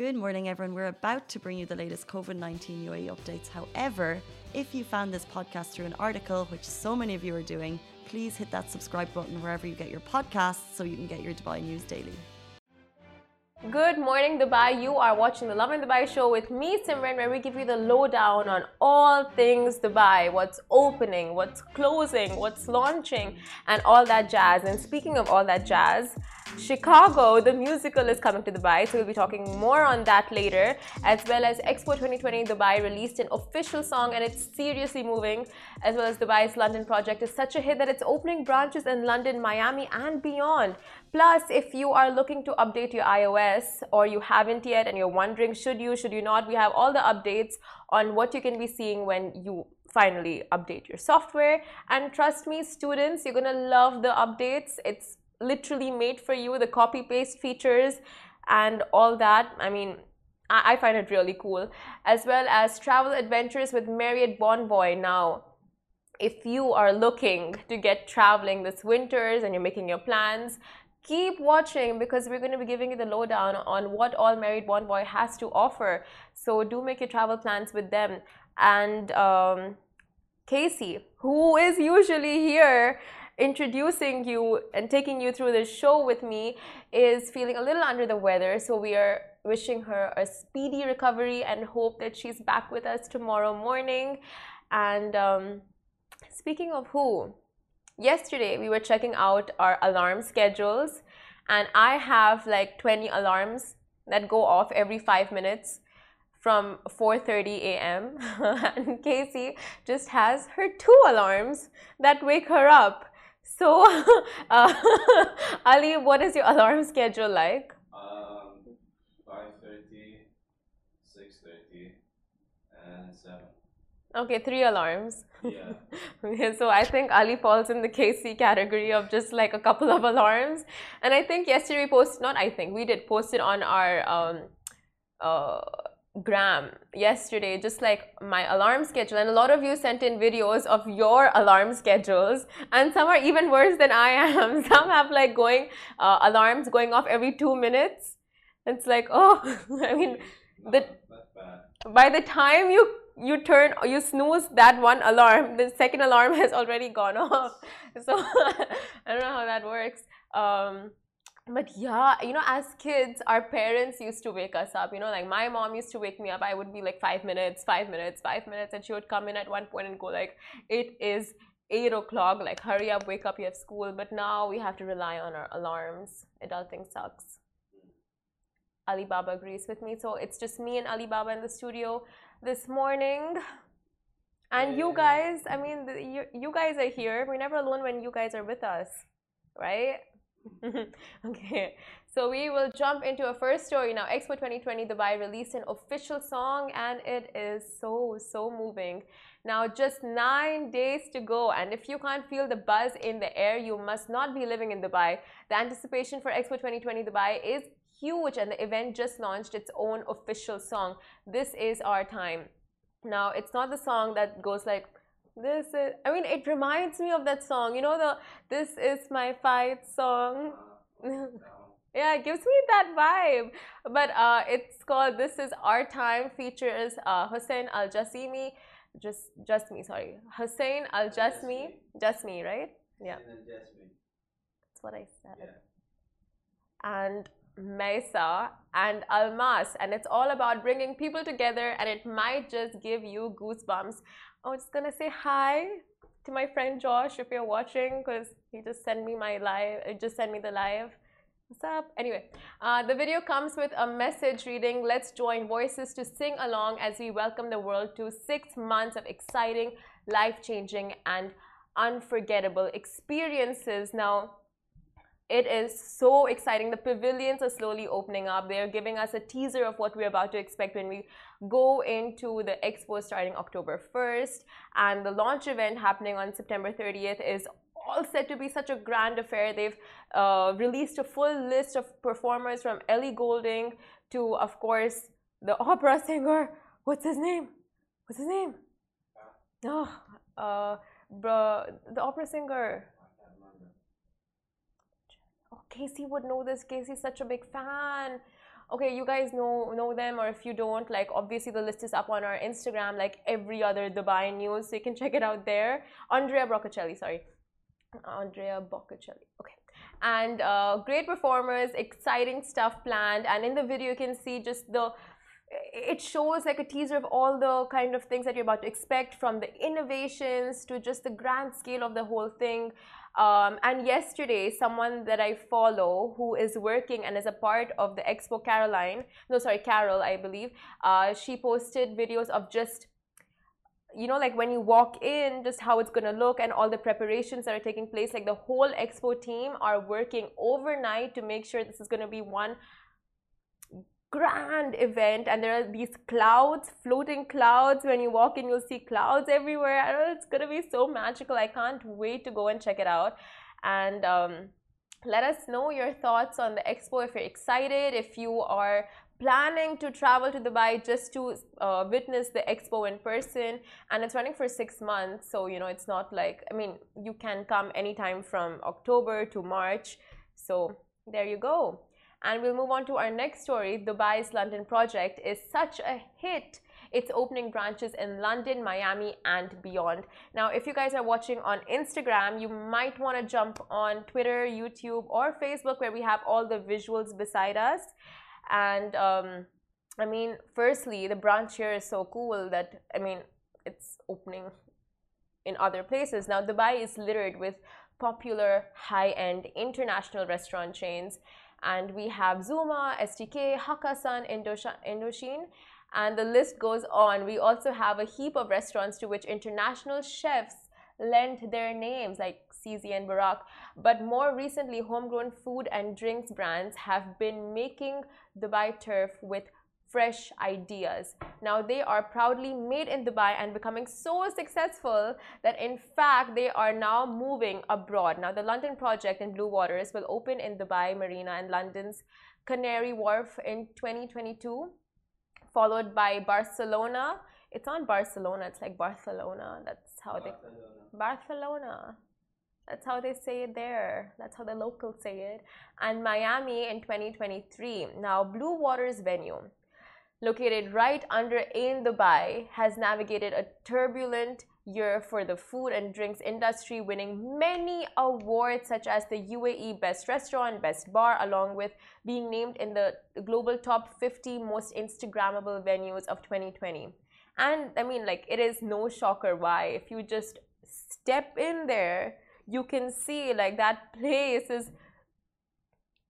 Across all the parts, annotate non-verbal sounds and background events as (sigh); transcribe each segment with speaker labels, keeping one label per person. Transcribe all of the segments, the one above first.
Speaker 1: Good morning, everyone. We're about to bring you the latest COVID 19 UAE updates. However, if you found this podcast through an article, which so many of you are doing, please hit that subscribe button wherever you get your podcasts so you can get your Dubai news daily.
Speaker 2: Good morning, Dubai. You are watching the Lovin Dubai show with me, Simran, where we give you the lowdown on all things Dubai what's opening, what's closing, what's launching, and all that jazz. And speaking of all that jazz, Chicago, the musical, is coming to Dubai, so we'll be talking more on that later, as well as Expo 2020 Dubai released an official song and it's seriously moving, as well as Dubai's London project is such a hit that it's opening branches in London, Miami, and beyond. Plus, if you are looking to update your iOS or you haven't yet and you're wondering should you, should you not, we have all the updates on what you can be seeing when you finally update your software. And trust me, students, you're gonna love the updates. It's literally made for you, the copy paste features and all that. I mean, I, I find it really cool. As well as travel adventures with Marriott Bonvoy. Now, if you are looking to get traveling this winters and you're making your plans, keep watching because we're going to be giving you the lowdown on what all Marriott Bonvoy has to offer. So do make your travel plans with them. And um, Casey, who is usually here introducing you and taking you through the show with me is feeling a little under the weather. So we are wishing her a speedy recovery and hope that she's back with us tomorrow morning. And um, speaking of who, yesterday we were checking out our alarm schedules, and I have like 20 alarms that go off every five minutes from 4:30 a.m. (laughs) and Casey just has her two alarms that wake her up so, (laughs) uh, (laughs) Ali, what is your alarm schedule like?
Speaker 3: Um, 5.30, 6.30, and 7.
Speaker 2: Okay, three alarms.
Speaker 3: Yeah. (laughs)
Speaker 2: okay, so I think Ali falls in the Casey category of just like a couple of alarms. And I think yesterday we posted, not I think, we did post it on our um, uh, gram yesterday just like my alarm schedule. And a lot of you sent in videos of your alarm schedules. And some are even worse than i am. (laughs) Some have like going uh, alarms going off every two minutes. It's like oh (laughs) i mean the by the time you you turn you snooze that one alarm the second alarm (laughs) has already gone off. So i don't know how that works. Um, but yeah you know as kids our parents used to wake us up you know like my mom used to wake me up. I would be like five minutes five minutes five minutes and she would come in at one point and go like it is eight o'clock like hurry up wake up you have school. But now we have to rely on our alarms. Adulting sucks. Alibaba agrees with me. So it's just me and alibaba in the studio this morning. And you guys i mean the, you, you guys are here. We're never alone when you guys are with us right (laughs) okay, so we will jump into a first story now. Expo 2020 Dubai released an official song and it is so, so moving. Now, just nine days to go, and if you can't feel the buzz in the air, you must not be living in Dubai. The anticipation for Expo 2020 Dubai is huge, and the event just launched its own official song. This is our time. Now, it's not the song that goes like, this is, I mean, it reminds me of that song. You know, the This is My Fight song. (laughs) yeah, it gives me that vibe. But uh, it's called This Is Our Time, features uh, Hussein Al Jasimi. Just, just me, sorry. Hussein Al Jasmi. Jasmi, right? Yeah. That's what I said. Yeah. And Mesa and Almas, and it's all about bringing people together, and it might just give you goosebumps. I'm just gonna say hi to my friend Josh if you're watching, because he just sent me my live. It just sent me the live. What's up? Anyway, uh, the video comes with a message reading. Let's join voices to sing along as we welcome the world to six months of exciting, life-changing, and unforgettable experiences. Now, it is so exciting. The pavilions are slowly opening up. They're giving us a teaser of what we're about to expect when we go into the expo starting October 1st. And the launch event happening on September 30th is all said to be such a grand affair. They've uh, released a full list of performers from Ellie Goulding to, of course, the (laughs) opera singer. What's his name? What's his name? Oh, uh, bro, the opera singer. Casey would know this. Casey's such a big fan. Okay, you guys know know them, or if you don't, like obviously the list is up on our Instagram, like every other Dubai news, so you can (laughs) check it out there. Andrea Broccocelli, sorry, Andrea Boccocelli. Okay, and uh, great performers, exciting stuff planned, and in the video you can see just the it shows like a teaser of all the kind of things that you're about to expect from the innovations to just the grand scale of the whole thing um, and yesterday, someone that I follow who is working and is a part of the Expo Caroline, no, sorry, Carol, I believe, uh, she posted videos of just, you know, like when you walk in, just how it's going to look and all the preparations that are taking place. Like the whole Expo team are working overnight to make sure this is going to be one grand event and there are these clouds floating clouds. When you walk in you'll see clouds everywhere. I know it's gonna be so magical. I can't wait to go and check it out. And um, let us know your thoughts on the expo if you're excited if you are planning to travel to dubai just to uh, witness the expo in person. And it's running for six months so you know it's not like i mean you can come anytime from october to march. So there you go and we'll move on to our next story. Dubai's London project is such a hit. It's opening branches in London, Miami, and beyond. Now, if you guys are watching on Instagram, you might want to jump on Twitter, YouTube, or Facebook where we have all the visuals beside us. And um, I mean, firstly, the branch here is so cool that, I mean, it's opening in other places. Now, Dubai is littered with popular high end international restaurant chains and we have Zuma, STK, Hakkasan, Indochine, and the list goes on. We also have a heap of restaurants to which international chefs lent their names, like CZ and Barak. But more recently, homegrown food and drinks brands have been making Dubai turf with fresh ideas. Now they are proudly made in Dubai and becoming so successful that in fact they are now moving abroad. Now the London project in Blue Waters will open in Dubai Marina and London's Canary Wharf in 2022, followed by Barcelona. It's on Barcelona. It's like Barcelona. That's how Barcelona. they Barcelona. That's how they say it there. That's how the locals say it. And Miami in 2023. Now, Blue Waters venue located right under Ain Dubai, has navigated a turbulent year for the food and drinks industry, winning many awards such as the UAE Best Restaurant, Best Bar, along with being named in the global top 50 most Instagrammable venues of 2020. And I mean, like, it is no shocker why. If you just step in there, you can see like that place is,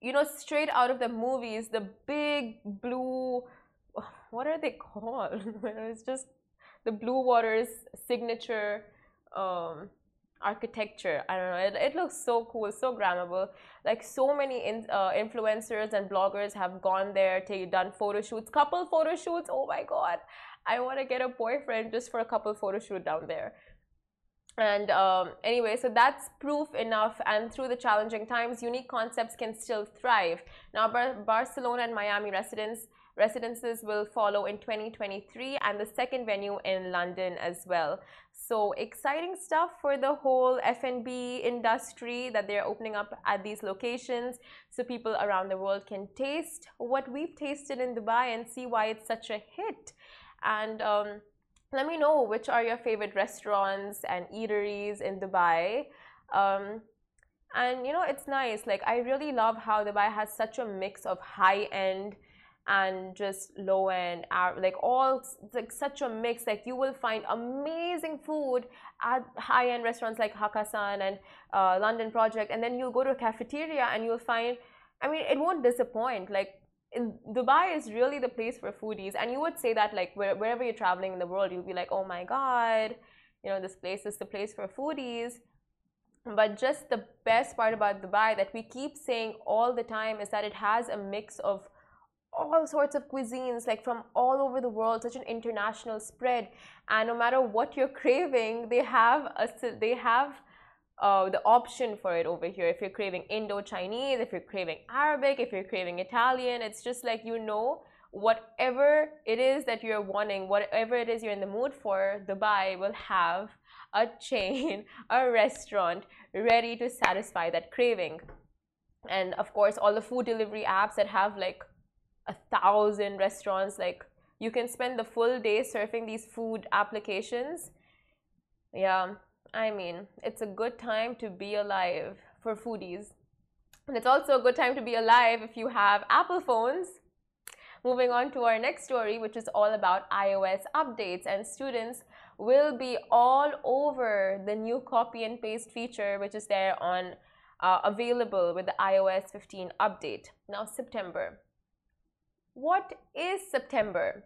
Speaker 2: you know, straight out of the movies, the big blue what are they called? (laughs) it's just the Blue Waters signature um, architecture. I don't know. It, it looks so cool, so grammable. Like so many in, uh, influencers and bloggers have gone there, take, done photo shoots, couple photo shoots. Oh my god, I want to get a boyfriend just for a couple photo shoot down there. And um, anyway, so that's proof enough. And through the challenging times, unique concepts can still thrive. Now, Bar Barcelona and Miami residents Residences will follow in 2023 and the second venue in London as well. So exciting stuff for the whole F&B industry that they're opening up at these locations so people around the world can taste what we've tasted in Dubai and see why it's such a hit. And um, let me know which are your favorite restaurants and eateries in Dubai. Um, and you know, it's nice. Like, I really love how Dubai has such a mix of high end and just low end like all like such a mix like you will find amazing food at high end restaurants like Hakkasan and uh, London Project. And then you'll go to a cafeteria and you'll find I mean it won't disappoint. Like Dubai is really the place for foodies. And you would say that like where, wherever you're traveling in the world you'll be like oh my god you know this place is the place for foodies. But just the best part about Dubai that we keep saying all the time is that it has a mix of all sorts of cuisines like from all over the world such an international spread. And no matter what you're (laughs) craving they have a they have uh, the option for it over here. If you're craving indo-chinese if you're craving arabic if you're craving italian it's just like you know whatever it is that you're wanting whatever it is you're in the mood for dubai will have a (laughs) chain a restaurant ready to satisfy that craving. And of course all the food delivery apps that have like a thousand restaurants. Like you can spend the full day surfing these food applications. Yeah, I mean, it's a good time to be alive for foodies. And it's also a good time to be alive if you have Apple phones. Moving on to our next story, which is all about iOS updates, and students will be all over the new copy and paste feature, which is there on uh, available with the iOS 15 update. Now, September. What is September?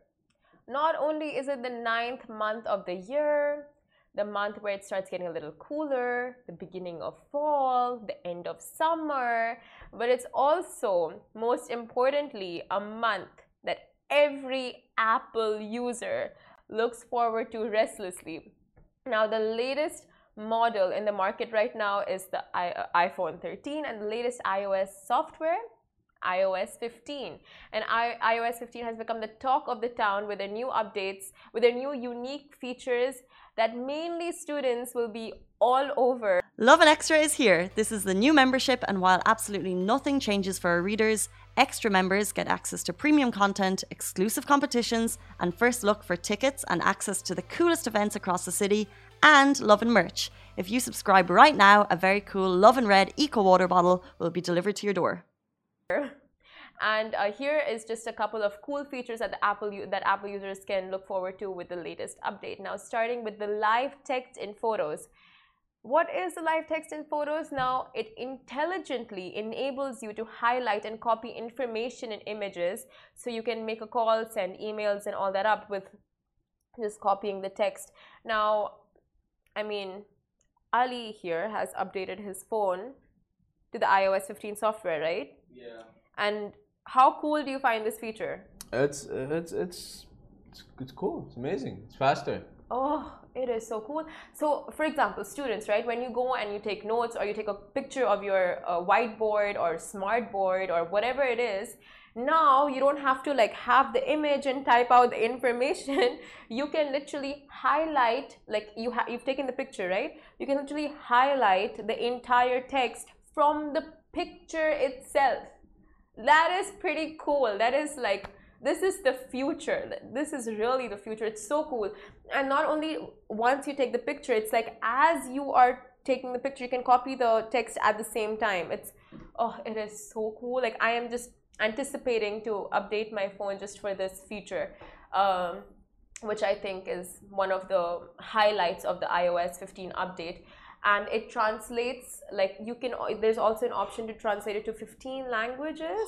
Speaker 2: Not only is it the ninth month of the year, the month where it starts getting a little cooler, the beginning of fall, the end of summer, but it's also, most importantly, a month that every Apple user looks forward to restlessly. Now, the latest model in the market right now is the iPhone 13 and the latest iOS software iOS 15. And I, iOS 15 has become the talk of the town with their new updates, with their new unique features that mainly students will be all over.
Speaker 1: Lovin Extra is here. This is the new membership, and while absolutely nothing changes for our readers, extra members get access to premium content, exclusive competitions, and first look for tickets and access to the coolest events across the city, and Lovin merch. If you subscribe right now, a very cool Lovin Red Eco Water bottle will be delivered to your door. (laughs)
Speaker 2: And uh, here is just a couple of cool features that the Apple that Apple users can look forward to with the latest update. Now, starting with the live text in photos. What is the live text in photos? Now, it intelligently enables you to highlight and copy information in images so you can make a call, send emails, and all that up with just copying the text. Now, I mean, Ali here has updated his phone to the iOS 15 software, right?
Speaker 3: Yeah.
Speaker 2: And how cool do you find this feature?
Speaker 4: It's it's it's it's, it's cool. It's amazing. It's faster.
Speaker 2: Oh, it is so cool. So, for example, students, right? When you go and you take notes or you take a picture of your uh, whiteboard or smartboard or whatever it is, now you don't have to like have the image and type out the (laughs) information. you can literally highlight, like you have you've taken the picture, right? You can literally highlight the entire text from the picture itself. That is pretty cool. That is like this is the future. This is really the future. It's so cool. And not only once you take the picture it's like as you are taking the picture you can copy the text at the same time. It's oh it is so cool. Like i am just anticipating to update my phone just for this feature um, which i think is one of the highlights of the ios 15 update and it translates like you can there's also an option to translate it to 15 languages.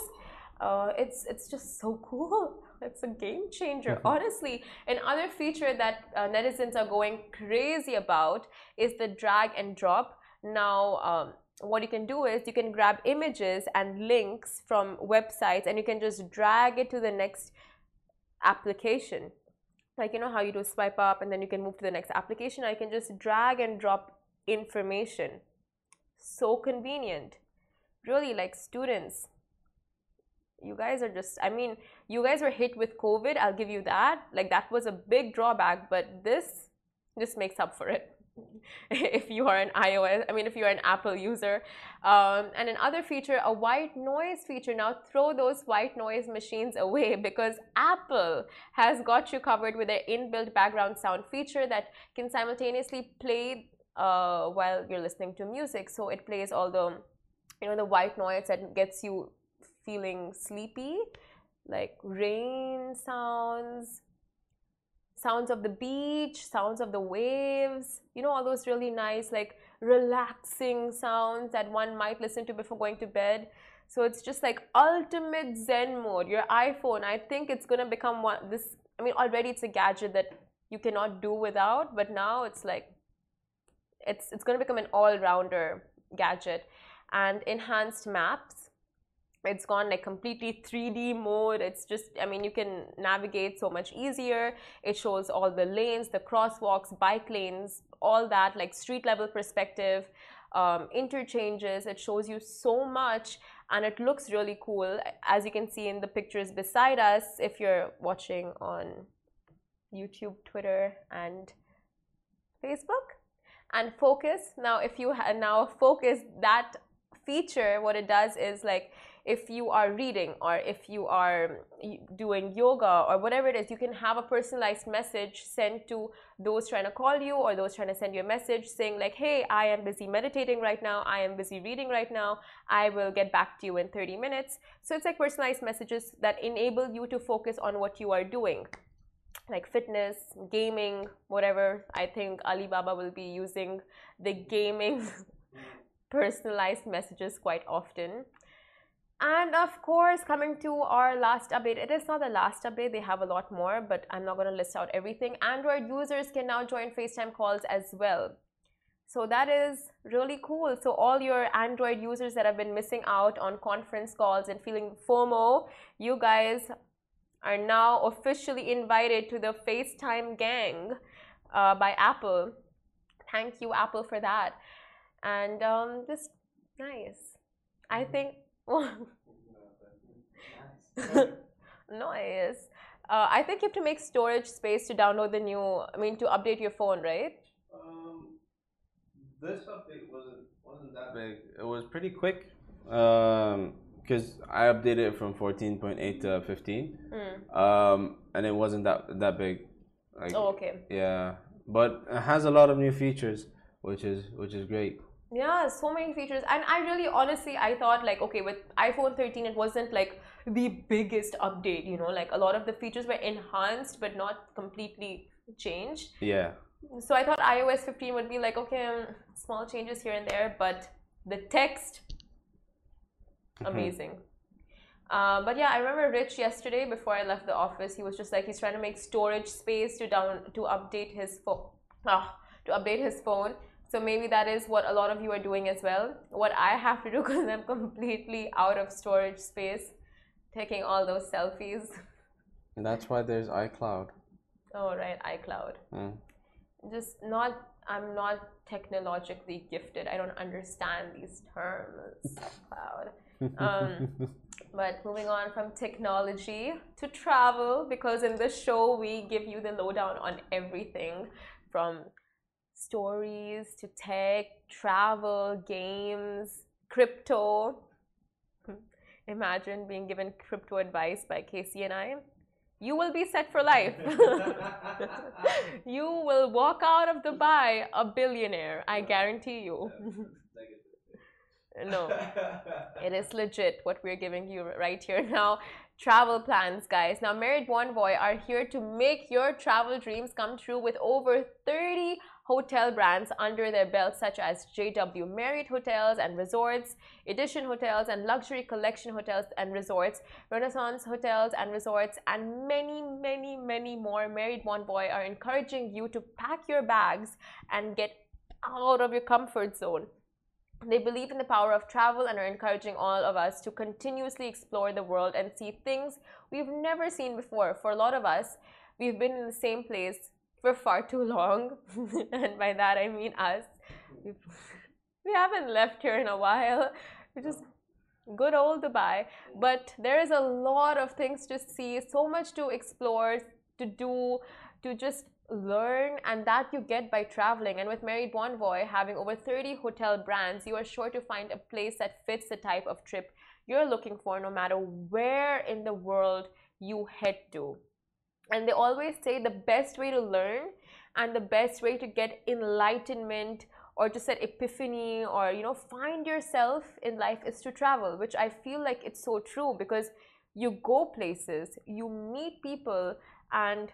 Speaker 2: Uh, it's it's just so (laughs) cool. It's a game changer. Mm-hmm. honestly another feature that uh, netizens are going crazy about is the drag and drop. Now um, what you can do is you can grab images and links from websites and you can just drag it to the next application. Like you know how you do swipe up and then you can move to the next application? I can just drag and drop information. So convenient. Really, like students, you guys are just, I mean, you guys were hit with COVID, I'll give you that. Like, that was a big drawback, but this just makes up for it. (laughs) if you are an iOS, I mean, if you're an Apple user. Um, and another feature, a white noise feature. Now, throw those white noise machines (laughs) away because Apple has got you covered with their inbuilt background sound feature that can simultaneously play uh, while you're listening to music. So it plays all the, you know, the white noise that gets you feeling sleepy, like rain sounds, sounds of the beach, sounds of the waves, you know, all those really nice, like relaxing sounds that one might listen to before going to bed. So it's just like ultimate Zen mode. Your iPhone, I think it's gonna become one. This, I mean, already it's a gadget that you cannot do without, but now it's like it's it's going to become an all-rounder gadget. And enhanced maps it's gone like completely 3d mode. It's just i mean you can navigate so much easier. It shows all the lanes the crosswalks bike lanes all that like street level perspective um, interchanges. It shows you so much and it looks really cool. As you can see in the pictures beside us if you're watching on youtube twitter and facebook and focus. Now if you now focus that feature what it does is like if you are reading or if you are doing yoga or whatever it is, you can have a personalized message sent to those trying to call you or those trying to send you a message saying, like, hey, I am busy meditating right now, I am busy reading right now, I will get back to you in 30 minutes. So it's like personalized messages that enable you to focus on what you are doing like fitness, gaming, whatever. I think Alibaba will be using the gaming (laughs) personalized messages quite often. And of course, coming to our last update, it is not the last update, they have a lot more, but I'm not going to list out everything. Android users can now join FaceTime calls as well. So that is really cool. So all your Android users that have been missing out on conference calls and feeling FOMO, you guys are now officially invited to the FaceTime gang uh, by Apple. Thank you, Apple, for that. And um, just nice. I think. (laughs) nice. Uh, I think you have to make storage space to download the new. I mean, to update your phone, right?
Speaker 3: Um, this update wasn't wasn't that big. It was pretty quick. Um, because I updated it from 14.8 to 15.
Speaker 2: Mm.
Speaker 3: Um, and it wasn't that that big. Like,
Speaker 2: Oh, okay.
Speaker 3: Yeah, but it has a lot of new features, which is which is great.
Speaker 2: Yeah, so many features. And I really honestly I thought like okay, with iPhone 13 it wasn't like the biggest update, you know, like a lot of the features were enhanced but not completely changed.
Speaker 3: Yeah.
Speaker 2: So I thought iOS 15 would be like okay, um, small changes here and there, but the text. Amazing. Uh, but yeah, I remember Rich yesterday before I left the office. He was just like he's trying to make storage space to down to update his phone. Ah, to update his phone. So maybe that is what a lot of you are doing as well. What I have to do (laughs) because I'm completely out of storage space, taking all those selfies.
Speaker 3: And that's why there's iCloud.
Speaker 2: Oh right, iCloud.
Speaker 3: Mm.
Speaker 2: Just not. I'm not technologically gifted. I don't understand these terms. Cloud. Um, (laughs) But moving on from technology to travel, because in this show we give you the lowdown on everything from stories to tech, travel, games, crypto. Imagine being given crypto advice by Casey and I. You will be set for life. (laughs) you will walk out of Dubai a billionaire. I guarantee you. no. (laughs) It is legit what we're giving you right here now. Travel plans, guys. Now, Marriott Bonvoy are here to make your travel dreams come true with over 30 hotel brands under their belt, such as JW Marriott Hotels and Resorts, Edition Hotels and Luxury Collection Hotels and Resorts, Renaissance Hotels and Resorts, and many, many, many more. Marriott Bonvoy are encouraging you to pack your bags and get out of your comfort zone. They believe in the power of travel and are encouraging all of us to continuously explore the world and see things we've never seen before. For a lot of us, we've been in the same place for far too long. (laughs) and by that, I mean us. We haven't left here in a while. We're just good old Dubai. But there is a lot of things to see, so much to explore, to do, to just learn and that you get by traveling and with Marriott Bonvoy having over 30 hotel brands you are sure to find a place that fits the type of trip you're looking for no matter where in the world you head to and they always say the best way to learn and the best way to get enlightenment or to set epiphany or you know find yourself in life is to travel which i feel like it's so true because you go places you meet people and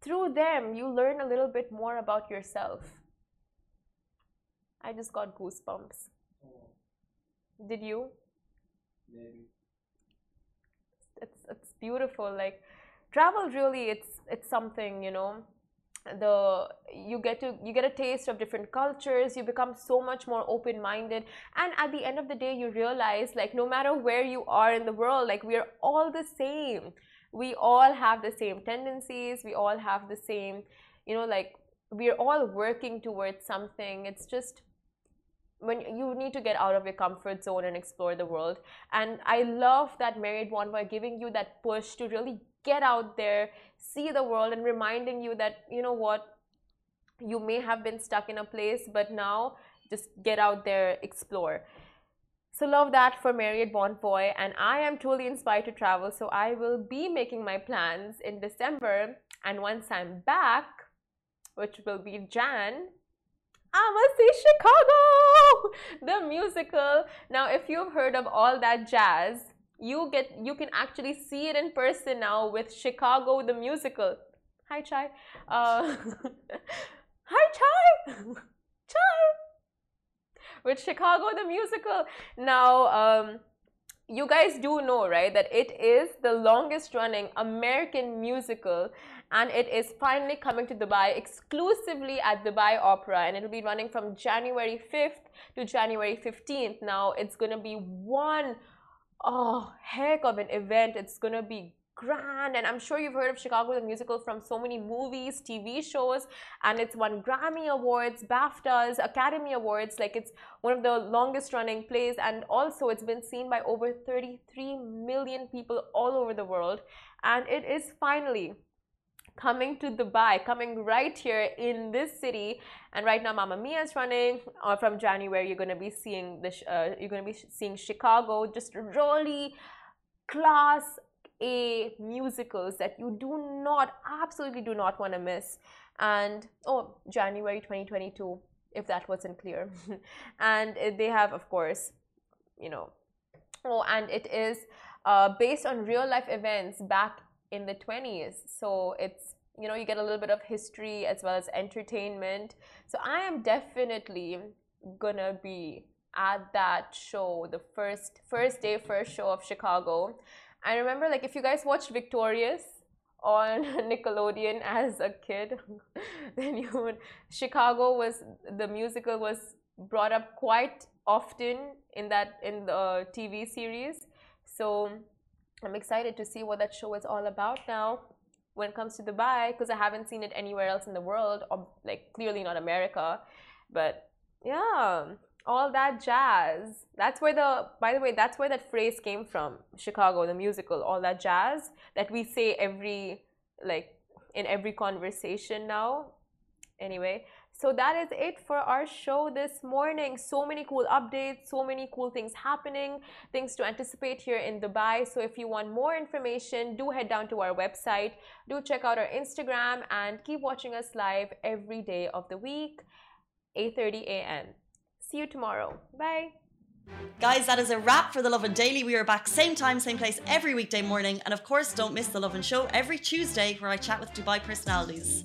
Speaker 2: through them you learn a little bit more about yourself. I just got goosebumps. Did you?
Speaker 3: Maybe.
Speaker 2: it's it's beautiful like travel really it's it's something you know the you get to you get a taste of different cultures you become so much more open minded and at the end of the day you realize like no matter where you are in the world like we're all the same. We all have the same tendencies we all have the same you know like we're all working towards something. It's just when you need to get out of your comfort zone and explore the world. And i love that Marriott Bonvoy giving you that push to really get out there see the world and reminding you that you know what you may have been stuck in a place but now just get out there explore So love that for Marriott Bonvoy, and I am truly inspired to travel. So I will be making my plans in December, and once I'm back, which will be Jan, I will see Chicago, (laughs) the musical. Now, if you've heard of all that jazz, you get you can actually see it in person now with Chicago the musical. Hi, Chai. Uh, (laughs) hi, Chai. (laughs) Chai. With Chicago the musical. Now, um, you guys do know, right, that it is the longest running American musical and it is finally coming to Dubai exclusively at Dubai Opera and it'll be running from January 5th to January 15th. Now, it's going to be one oh, heck of an event. It's to be grand. And i'm sure you've heard of chicago the musical from so many movies tv shows and it's won grammy awards baftas academy awards. Like it's one of the longest running plays. And also it's been seen by over 33 million people all over the world. And it is finally coming to Dubai, coming right here in this city. And right now, Mamma Mia is running. Uh, from January, you're going to be seeing this. Uh, you're going to be seeing Chicago, just really class A musicals that you do not, absolutely do not want to miss. And oh, January 2022, if that wasn't clear. (laughs) and they have, of course, you know. Oh, and it is uh, based on real life events back in the 20s. So it's, you know, you get a little bit of history as well as entertainment. So I am definitely gonna be at that show, the first first day, first show of Chicago. I remember like if you guys watched Victorious on (laughs) Nickelodeon as a kid, (laughs) then you would Chicago was the musical was brought up quite often in that in the TV series. So I'm excited to see what that show is all about now when it comes to Dubai because I haven't seen it anywhere else in the world, or like clearly not America. But yeah, all that jazz. That's where the, by the way, that's where that phrase came from Chicago, the musical, all that jazz that we say every, like, in every conversation now. Anyway, so that is it for our show this morning. So many cool updates, so many cool things happening, things to anticipate here in Dubai. So if you want more information, do head down to our website, do check out our Instagram, and keep watching us live every day of the week, 8:30 a.m. See you tomorrow. Bye.
Speaker 1: Guys, that is a wrap for The Lovin Daily. We are back same time, same place every weekday morning. And of course, don't miss The Lovin Show every Tuesday where I chat with Dubai personalities.